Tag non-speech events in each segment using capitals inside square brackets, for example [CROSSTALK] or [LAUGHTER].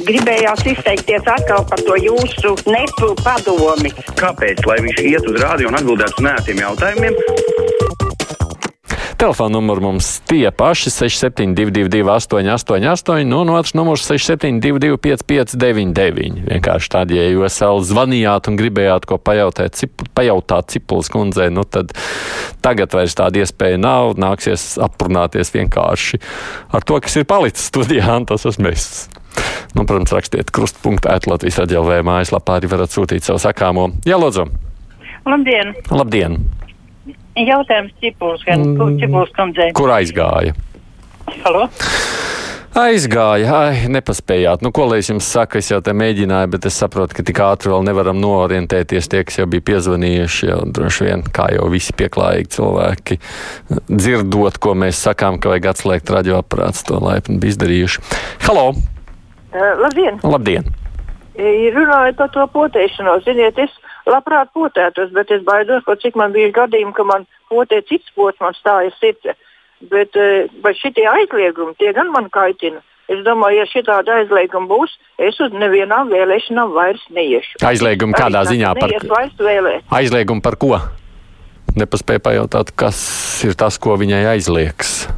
Gribējās izteikties atkal par to jūsu nepu padomi. Kāpēc? Lai viņš iet uz rādio un atbildētu uz nētiem jautājumiem. Telefona numurs mums tie paši 6722, 888, nu, un otrs numurs 6722, 559, vienkārši tādi, ja jūs vēl zvanījāt un gribējāt ko pajautāt, cip, pajautāt Cipulas kundzei, nu, tad tagad vairs tāda iespēja nav, nāksies aprunāties vienkārši ar to, kas ir palicis studijā, un tas esmu es. Nu, protams, rakstiet krustpunktā, Latvijas raidījumā, mājaslapā arī varat sūtīt savu sakāmo. Jā, lūdzu! Labdien! Labdien! Jautājums Cipuls, gan mm. Cipuls kundzei. Kur aizgāja? Halo? Aizgāja, ai, nepaspējāt. Nu, ko lai es jums saku, es jau te mēģināju, bet es saprotu, ka tik ātri vēl nevaram noorientēties. Tie, kas jau bija piezvanījuši, jau droši vien, kā jau visi pieklājīgi cilvēki, dzirdot, ko mēs sakām, ka vajag atslēgt radioaparāts, to laipni bija izdarījuši. Halo! Uh, labdien! Labdien! Runājot par to potēšanos, ziniet, es labprāt potētos, bet es baidos, ka cik man bija gadījumi, ka man potē cits pots, man stājas sirds. Bet vai šitie aizliegumi, tie gan man kaitina. Es domāju, ja šī tāda aizlieguma būs, es uz nevienām vēlēšanām vairs neiešu. Aizliegumi kādā Arī ziņā par, vēlēt. aizliegumi par ko? Nepaspēja pajautāt, kas ir tas, ko viņai aizliegs.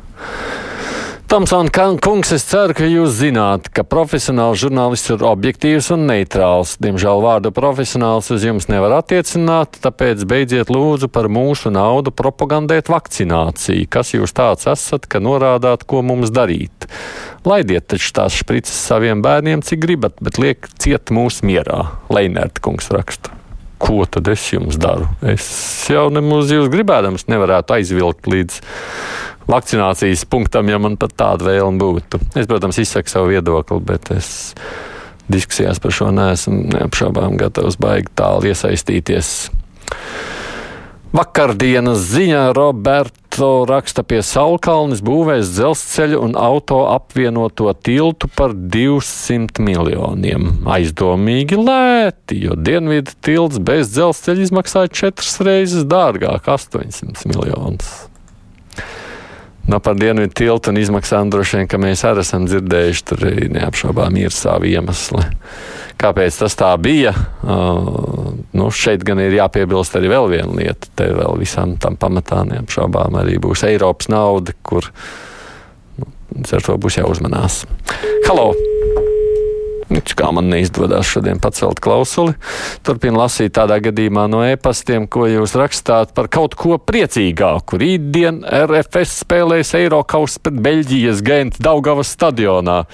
Tomson kungs, es ceru, ka jūs zināt, ka profesionāls žurnālists ir objektīvs un neitrāls. Diemžēl vārdu profesionāls uz jums nevar attiecināt, tāpēc beidziet lūdzu par mūsu naudu propagandēt vakcināciju. Kas jūs tāds esat, ka norādāt, ko mums darīt? Laidiet taču tās šprices saviem bērniem, cik gribat, bet liek ciet mūsu mierā. Leinērta kungs raksta. Ko tad es jums daru? Es jau nemaz jūs gribēdams nevarētu aizvilkt līdz vakcinācijas punktam, ja man pat tāda vēlme būtu. Es, protams, izsaku savu viedokli, bet es diskusijās par šo neesmu neapšaubām gatavs baigi tālu iesaistīties. Vakardienas ziņā Roberto raksta pie Saulkalnes būvēs dzelzceļu un auto apvienoto tiltu par 200 miljoniem. Aizdomīgi lēti, jo dienvidu tilts bez dzelzceļa izmaksāja četras reizes dārgāk - 800 miljonus. No par dienvidu tiltu un izmaksām droši vien, ka mēs arī esam dzirdējuši, tur neapšaubām ir savi iemesli. Kāpēc tas tā bija? Uh, nu, šeit gan ir jāpiebilst arī vēl viena lieta. Te vēl visam tam pamatā neapšaubām arī būs Eiropas nauda, kur nu, ar to būs jāuzmanās. Halo! Kā man neizdodas šodien pacelt klausuli. Turpin lasīt tādā gadījumā no e-pastiem, ko jūs rakstāt par kaut ko priecīgāku. Rītdien RFS spēlēs Eirokaus pret Beļģijas Gentu Daugavas stadionā.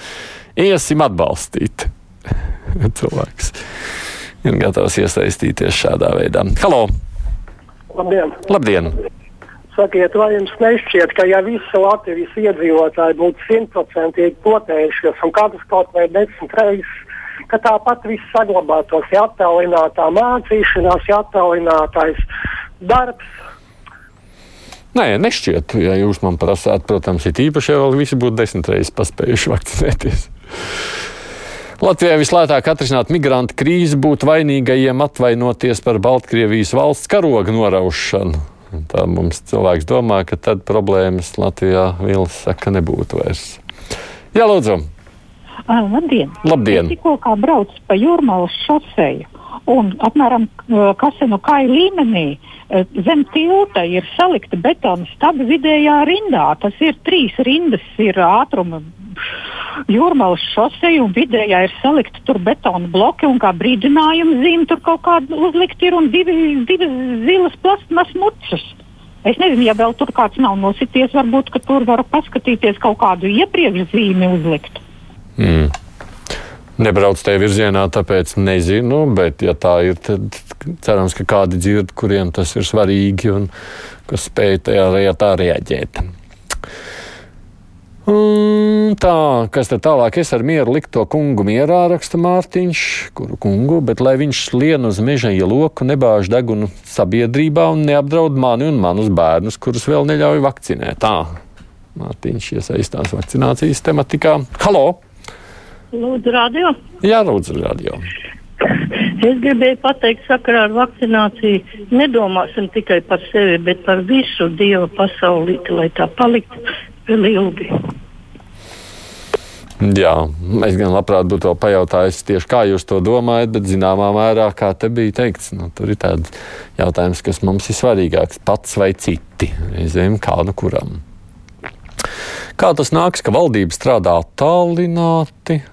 Iesim atbalstīt. [LAUGHS] Cilvēks ir gatavs iesaistīties šādā veidā. Halo! Labdien! Labdien! Sakiet, vai jums nešķiet, ka ja visi Latvijas iedzīvotāji būtu simtprocentīgi potējušies un katrs kaut vai desmit reizes, ka tāpat viss saglabātos, ja attālinātā mācīšanās, ja attālinātais darbs. Nē, nešķiet, ja jūs man prasāt, protams, ir īpaši, ja vēl visi būtu desmit reizes paspējuši vakcinēties. Latvijai vislētāk atrisināt migrantu krīzi būtu vainīgajiem atvainoties par Baltkrievijas valsts karoga noraušanu. Un Tā mums cilvēks domā, ka tad problēmas Latvijā vīlas saka nebūtu vairs. Jā, lūdzu! Ah, labdien! Labdien. Es tikko kā braucu pa jūrmālas šoseju. Un apmēram kasenu kāju līmenī zem tilta ir salikta betona staba vidējā rindā. Tas ir trīs rindas, ir ātruma jūrmālas šoseja un vidējā ir salikta tur betona bloki un kā brīdinājuma zīme tur kaut kāda uzlikta ir un divi, divas zilas plasmas mucas. Es nezinu, ja vēl tur kāds nav nosities, varbūt, tur var paskatīties kaut kādu iepriekš zīmi uzlikt. Mm. Nebrauc tajā virzienā, tāpēc nezinu, bet, ja tā ir, tad cerams, ka kādi dzird, kuriem tas ir svarīgi un kas spēj tajā lietā reaģēt. Un tā, kas tad tālāk? Es ar mieru liktu to kungu mierā, raksta Mārtiņš, kuru kungu, bet lai viņš lien uz meža ieloku, nebāž degunu sabiedrībā un neapdraud mani un manus bērnus, kurus vēl neļauj vakcinēt. Tā, Mārtiņš iesaistās vakcinācijas tematikā. Halo! Lūdzu, radio. Jā, lūdzu, radio. Es gribēju pateikt, sakarā ar vakcināciju, nedomāsim tikai par sevi, bet par visu Dieva pasaulīti, lai tā paliktu vēl ilgi. Jā, es gan labprāt būtu to pajautājis tieši kā jūs to domājat, bet zināmā mērā, kā te bija teikts, nu, tur ir tāds jautājums, kas mums ir svarīgāks - pats vai citi. Reizēm kā nu kuram. Kā tas nāks, ka valdība strādā attālināti,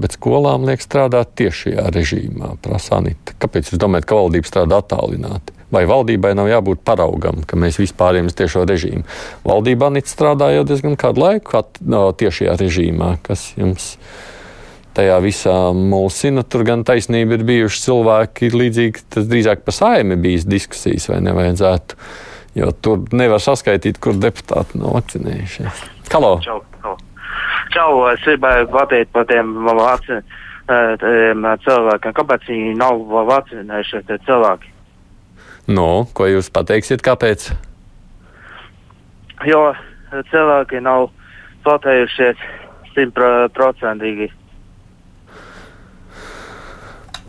bet skolām liek strādāt tiešajā režīmā, prasa Anita. Kāpēc jūs domājat, ka valdība strādā attālināti? Vai valdībai nav jābūt paraugam, ka mēs vispār uz tiešo režīmu? Valdībā Anita strādā jau diezgan kādu laiku at, no, tiešajā režīmā, kas jums tajā visā mulsina. Tur gan taisnība ir bijuši cilvēki, līdzīgi tas drīzāk par saimi bijis diskusijas, vai nevajadzētu. Jo tur nevar saskaitīt, kur deputāti nav vakcinējušies. Halo! Čau, čau. čau es gribēju pateikt par tiem vakcin, cilvēkiem, kāpēc viņi nav vakcinējušies cilvēki. Nu, ko jūs pateiksiet, kāpēc? Jo cilvēki nav platējušies simtprocentīgi.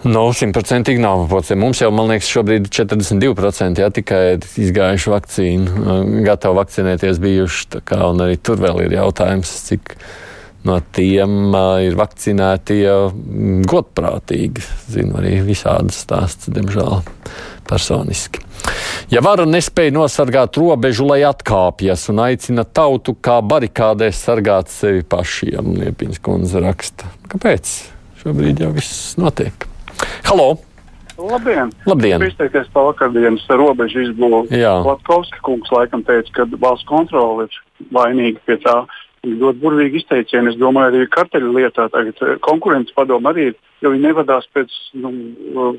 Nu, simtprocentīgi nav pocē. Mums jau, man liekas, šobrīd ir 42% jā, tikai izgājuši vakcīnu, gatavi vakcinēties bijuši. Kā, un arī tur vēl ir jautājums, cik no tiem uh, ir vakcinēti uh, godprātīgi. Zinu arī visādas stāstus, diemžēl, personiski. Ja vara nespēja nosargāt robežu, lai atkāpjas un aicina tautu kā barikādēs sargāt sevi pašiem, Liepiņas kundze raksta. Kāpēc? Šobrīd jau viss notiek. Halo! Labdien! Labdien. Es izteikties par vakardienas robežu izbūvi. Latkovska kungs laikam teica, ka valsts kontrole ir vainīga pie tā. Ļoti burvīgi izteicieni. Es domāju, arī karteļu lietā tagad konkurences padoma arī ir, jo viņi nevadās pēc, nu,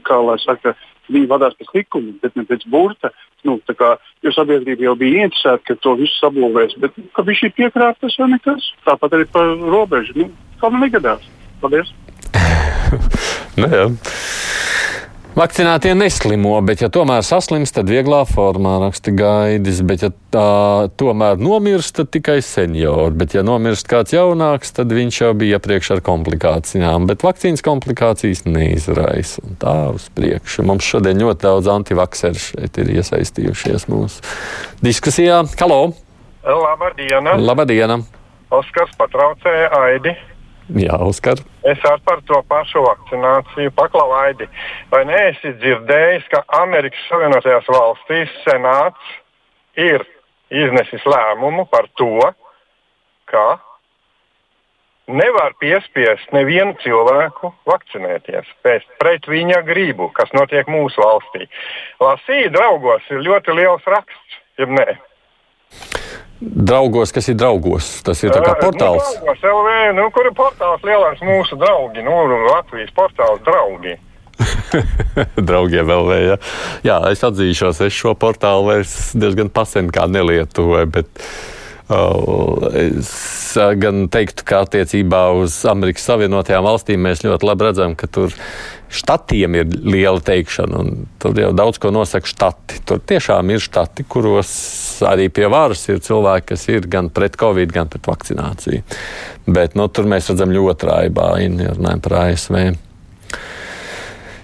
kā lai saka, viņi vadās pēc likuma, bet ne pēc burta. Nu, kā, jo sabiedrība jau bija interesēta, ka to visu sabūvēs, bet ka viņš ir piekrāpts, tas jau nekas. Tāpat arī par robežu. Nu, kā man negadās. Paldies! [LAUGHS] nu, jā. Vakcinētie neslimo, bet, ja tomēr saslimst, tad vieglā formā raksta gaidis. Bet, ja tā tomēr nomirst, tad tikai seniori. Bet, ja nomirst kāds jaunāks, tad viņš jau bija iepriekš ar komplikācijām. Bet vakcīnas komplikācijas neizraisa. Tā uz priekšu. Mums šodien ļoti daudz antivakseru šeit ir iesaistījušies mūsu diskusijā. Halo! Labdien! Labdien! Oskars patraucēja Aidi. Jā, Oskar. Es par to pašu vakcināciju paklavaidi. Vai neesi dzirdējis, ka Amerikas Savienotajās valstīs senāts ir iznesis lēmumu par to, ka nevar piespiest nevienu cilvēku vakcinēties pēc, pret viņa gribu, kas notiek mūsu valstī. Lasīja draugos ir ļoti liels raksts, jeb ne? Draugos, kas ir draugos? Tas ir kā portāls. Nu, draugos, LV, nu, kur ir portāls lielāks mūsu draugi, nu, Latvijas portāls draugi. [LAUGHS] Draugiem vēl vēl. Ja. Jā, es atzīšos, es šo portālu vairs diezgan pasen kā nelietoju, bet es gan teiktu, ka attiecībā uz Amerikas Savienotajām valstīm mēs ļoti labi redzam, ka tur štatiem ir liela teikšana, tur jau daudz ko nosaka štati. Tur tiešām ir štati, kuros arī pie varas ir cilvēki, kas ir gan pret covid, gan pret vakcināciju. Bet nu, tur mēs redzam ļoti rājībā, ja runājam par ASV.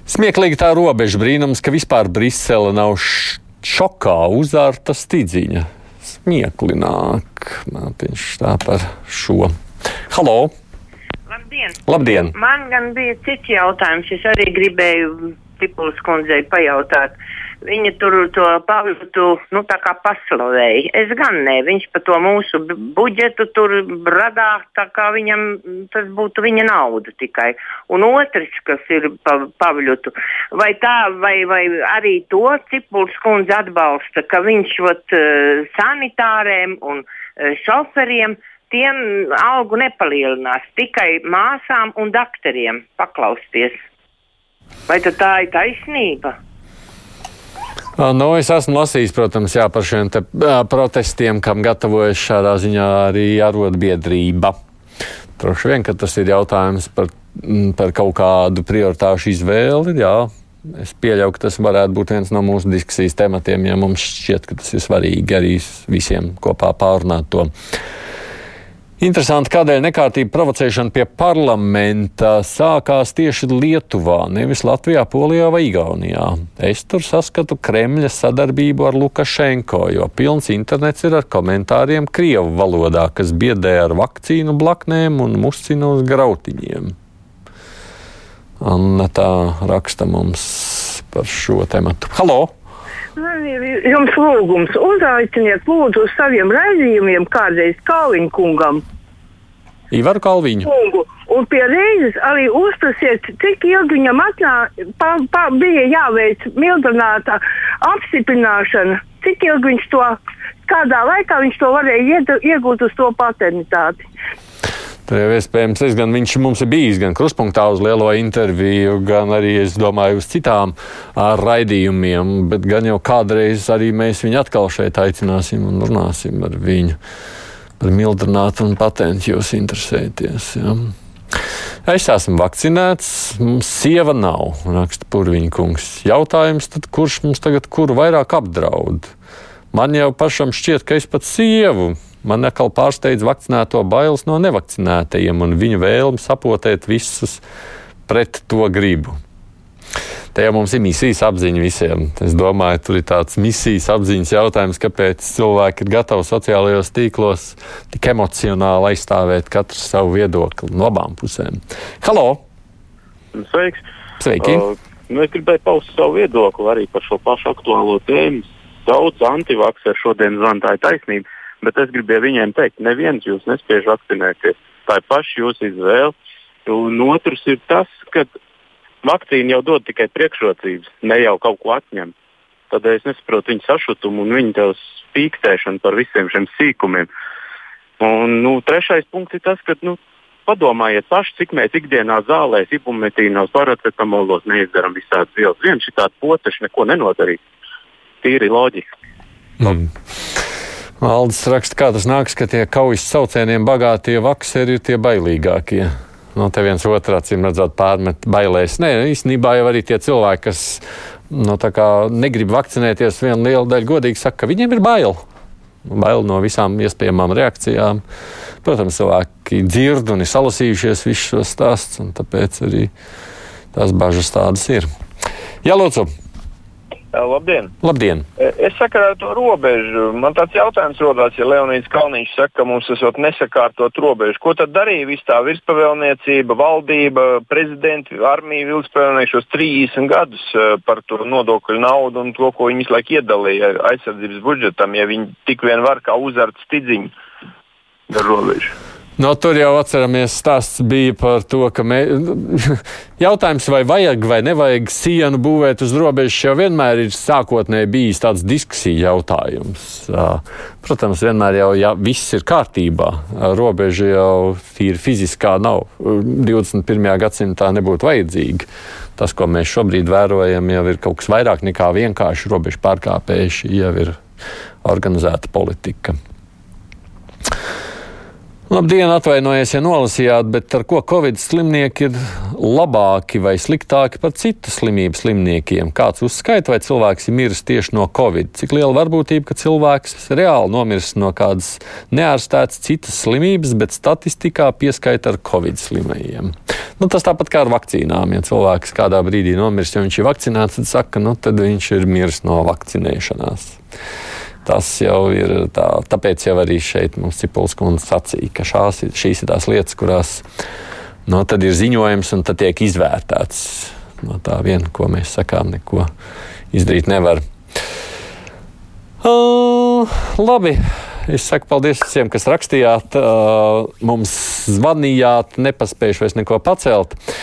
Smieklīgi tā robeža brīnums, ka vispār Brisele nav šokā uzārta stīdziņa. Smieklināk, Mārtiņš tā par šo. Halo! Labdien! Labdien. Man gan bija cits jautājums. Es arī gribēju Tipulas kundzei pajautāt. Viņa tur to pavītu, nu, paslavēja. Es gan ne, viņš pa to mūsu budžetu tur radā, tā kā viņam tas būtu viņa nauda tikai. Un otrs, kas ir pa, pavļutu, vai tā, vai, vai arī to Cipuls kundze atbalsta, ka viņš vat sanitāriem un šoferiem tiem algu nepalielinās, tikai māsām un doktoriem paklausties. Vai tā ir taisnība? Nu, es esmu lasījis, protams, jā, par šiem te, protestiem, kam gatavojas šādā ziņā arī arotbiedrība. Droši vien, ka tas ir jautājums par, par kaut kādu prioritāšu izvēli. Jā. Es pieļauju, ka tas varētu būt viens no mūsu diskusijas tematiem, ja mums šķiet, ka tas ir svarīgi arī visiem kopā pārunāt to. Interesanti, kādēļ nekārtība provocēšana pie parlamenta sākās tieši Lietuvā, nevis Latvijā, Polijā vai Igaunijā. Es tur saskatu Kremļa sadarbību ar Lukašenko, jo pilns internets ir ar komentāriem Krievu valodā, kas biedē ar vakcīnu blaknēm un muscina uz grautiņiem. Anna tā raksta mums par šo tematu. Halo! Man ir jums lūgums. Uzaiciniet, lūdzu, uz saviem raidījumiem kādreiz Kalniņa kungam. Ivaru Kalviņu. Kungu. Un pie reizes arī uzprasiet, cik ilgi viņam atnā, pa, pa, bija jāveic mildināta apstiprināšana, cik ilgi viņš to, kādā laikā viņš to varēja iegūt uz to paternitāti. Tur jau iespējams, es gan viņš mums ir bijis gan kruspunktā uz lielo interviju, gan arī, es domāju, uz citām raidījumiem, bet gan jau kādreiz arī mēs viņu atkal šeit aicināsim un runāsim ar viņu par mildrinātu un patentu jūs interesēties. Ja? Es esmu vakcinēts, mums sieva nav, raksta Purviņa kungs. Jautājums tad, kurš mums tagad kuru vairāk apdraud? Man jau pašam šķiet, ka es pat sievu Man atkal pārsteidz vakcinēto bailes no nevakcinētajiem un viņu vēlmi sapotēt visus pret to gribu. Te jau mums ir misijas apziņa visiem. Es domāju, tur ir tāds misijas apziņas jautājums, kāpēc cilvēki ir gatavi sociālajos tīklos tik emocionāli aizstāvēt katru savu viedokli no abām pusēm. Halo! Sveiks! Sveiki! Uh, nu, es gribēju paust savu viedokli arī par šo pašu aktuālo tēmu. Daudz antivakcēru šodien zvanīja taisnība. Bet es gribēju viņiem teikt, neviens jūs nespēj vakcinēties. Tā ir paša jūsu izvēle. Un otrs ir tas, ka vakcīna jau dod tikai priekšrocības, ne jau kaut ko atņem. Tad es nesaprotu viņu sašutumu un viņu spīkstēšanu par visiem šiem sīkumiem. Un, nu, trešais punkts ir tas, ka nu, padomājiet paši, cik mēs ikdienā zālēs, ibumetīnos, paracetamolos neizdarām visādas vielas. Viens šī tāds poteši neko nenodarīs. Tīri loģiski. Mm. Aldis raksta, kā tas nāks, ka tie kaujas saucieniem bagātie vakseri ir tie bailīgākie. No te viens otru acīm redzot pārmet bailēs. Nē, īstenībā jau arī tie cilvēki, kas no, nu, negrib vakcinēties, viena liela daļa godīgi saka, ka viņiem ir bail. Bail no visām iespējamām reakcijām. Protams, cilvēki dzird un ir salasījušies visus šos stāstus, un tāpēc arī tās bažas tādas ir. Jā, lūdzu! Labdien! Labdien. Es sakarā to robežu. Man tāds jautājums rodās, ja Leonīds Kalniņš saka, ka mums esot nesakārtot robežu. Ko tad darīja viss tā virspavēlniecība, valdība, prezidenti, armija vilkspavēlniekšos 30 gadus par to nodokļu naudu un to, ko viņi visu laiku iedalīja aizsardzības budžetam, ja viņi tik vien var kā uzart stidziņu ar robežu? No, tur jau atceramies, stāsts bija par to, ka mē... [LAUGHS] jautājums, vai vajag vai nevajag sienu būvēt uz robežas, jau vienmēr ir sākotnēji bijis tāds diskusija jautājums. Protams, vienmēr jau ja viss ir kārtībā, robeža jau tīri fiziskā nav. 21. gadsimtā nebūtu vajadzīga. Tas, ko mēs šobrīd vērojam, jau ir kaut kas vairāk nekā vienkārši robežu pārkāpēji, šī jau ir organizēta politika. Labdien, atvainojos, ja nolasījāt, bet ar ko Covid slimnieki ir labāki vai sliktāki par citu slimību slimniekiem? Kāds uzskaita, vai cilvēks ir miris tieši no Covid? Cik liela varbūtība, ka cilvēks reāli nomirs no kādas neārstētas citas slimības, bet statistikā pieskaita ar Covid slimajiem? Nu, tas tāpat kā ar vakcīnām. Ja cilvēks kādā brīdī nomirs, ja viņš ir vakcinēts, tad saka, nu, tad viņš ir miris no vakcinēšanās. Tas jau ir tā, tāpēc jau arī šeit mums Cipuls kundze sacīja, ka šās, šīs ir tās lietas, kurās no, tad ir ziņojums un tad tiek izvērtēts. No tā viena, ko mēs sakām, neko izdarīt nevar. Uh, labi. Es saku paldies visiem, kas rakstījāt, uh, mums zvanījāt, nepaspējuši vairs neko pacelt. Uh,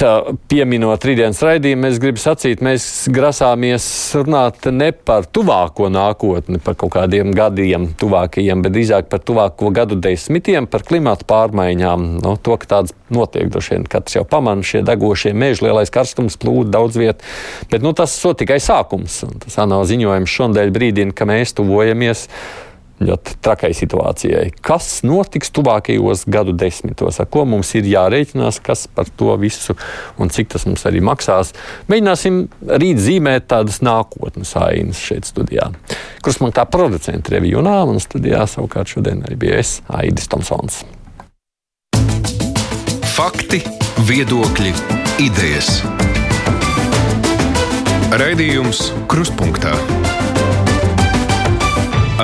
Rīt, pieminot rītdienas raidījumu, es gribu sacīt, mēs grasāmies runāt ne par tuvāko nākotni, par kaut kādiem gadiem tuvākajiem, bet drīzāk par tuvāko gadu desmitiem, par klimatu pārmaiņām. No, to, ka tādas notiek, droši vien katrs jau pamana šie degošie meži, lielais karstums plūd daudz viet, bet nu, tas ir tikai sākums. Tas ANO ziņojums šodien brīdina, ka mēs tuvojamies ļoti trakai situācijai. Kas notiks tuvākajos gadu desmitos, ar ko mums ir jārēķinās, kas par to visu un cik tas mums arī maksās? Mēģināsim rīt zīmēt tādas nākotnes ainas šeit studijā. Kurš man kā producents reviju nāmu un studijā savukārt šodien arī bija es, Aidis Tomsons. Fakti, viedokļi, idejas. Raidījums Krustpunktā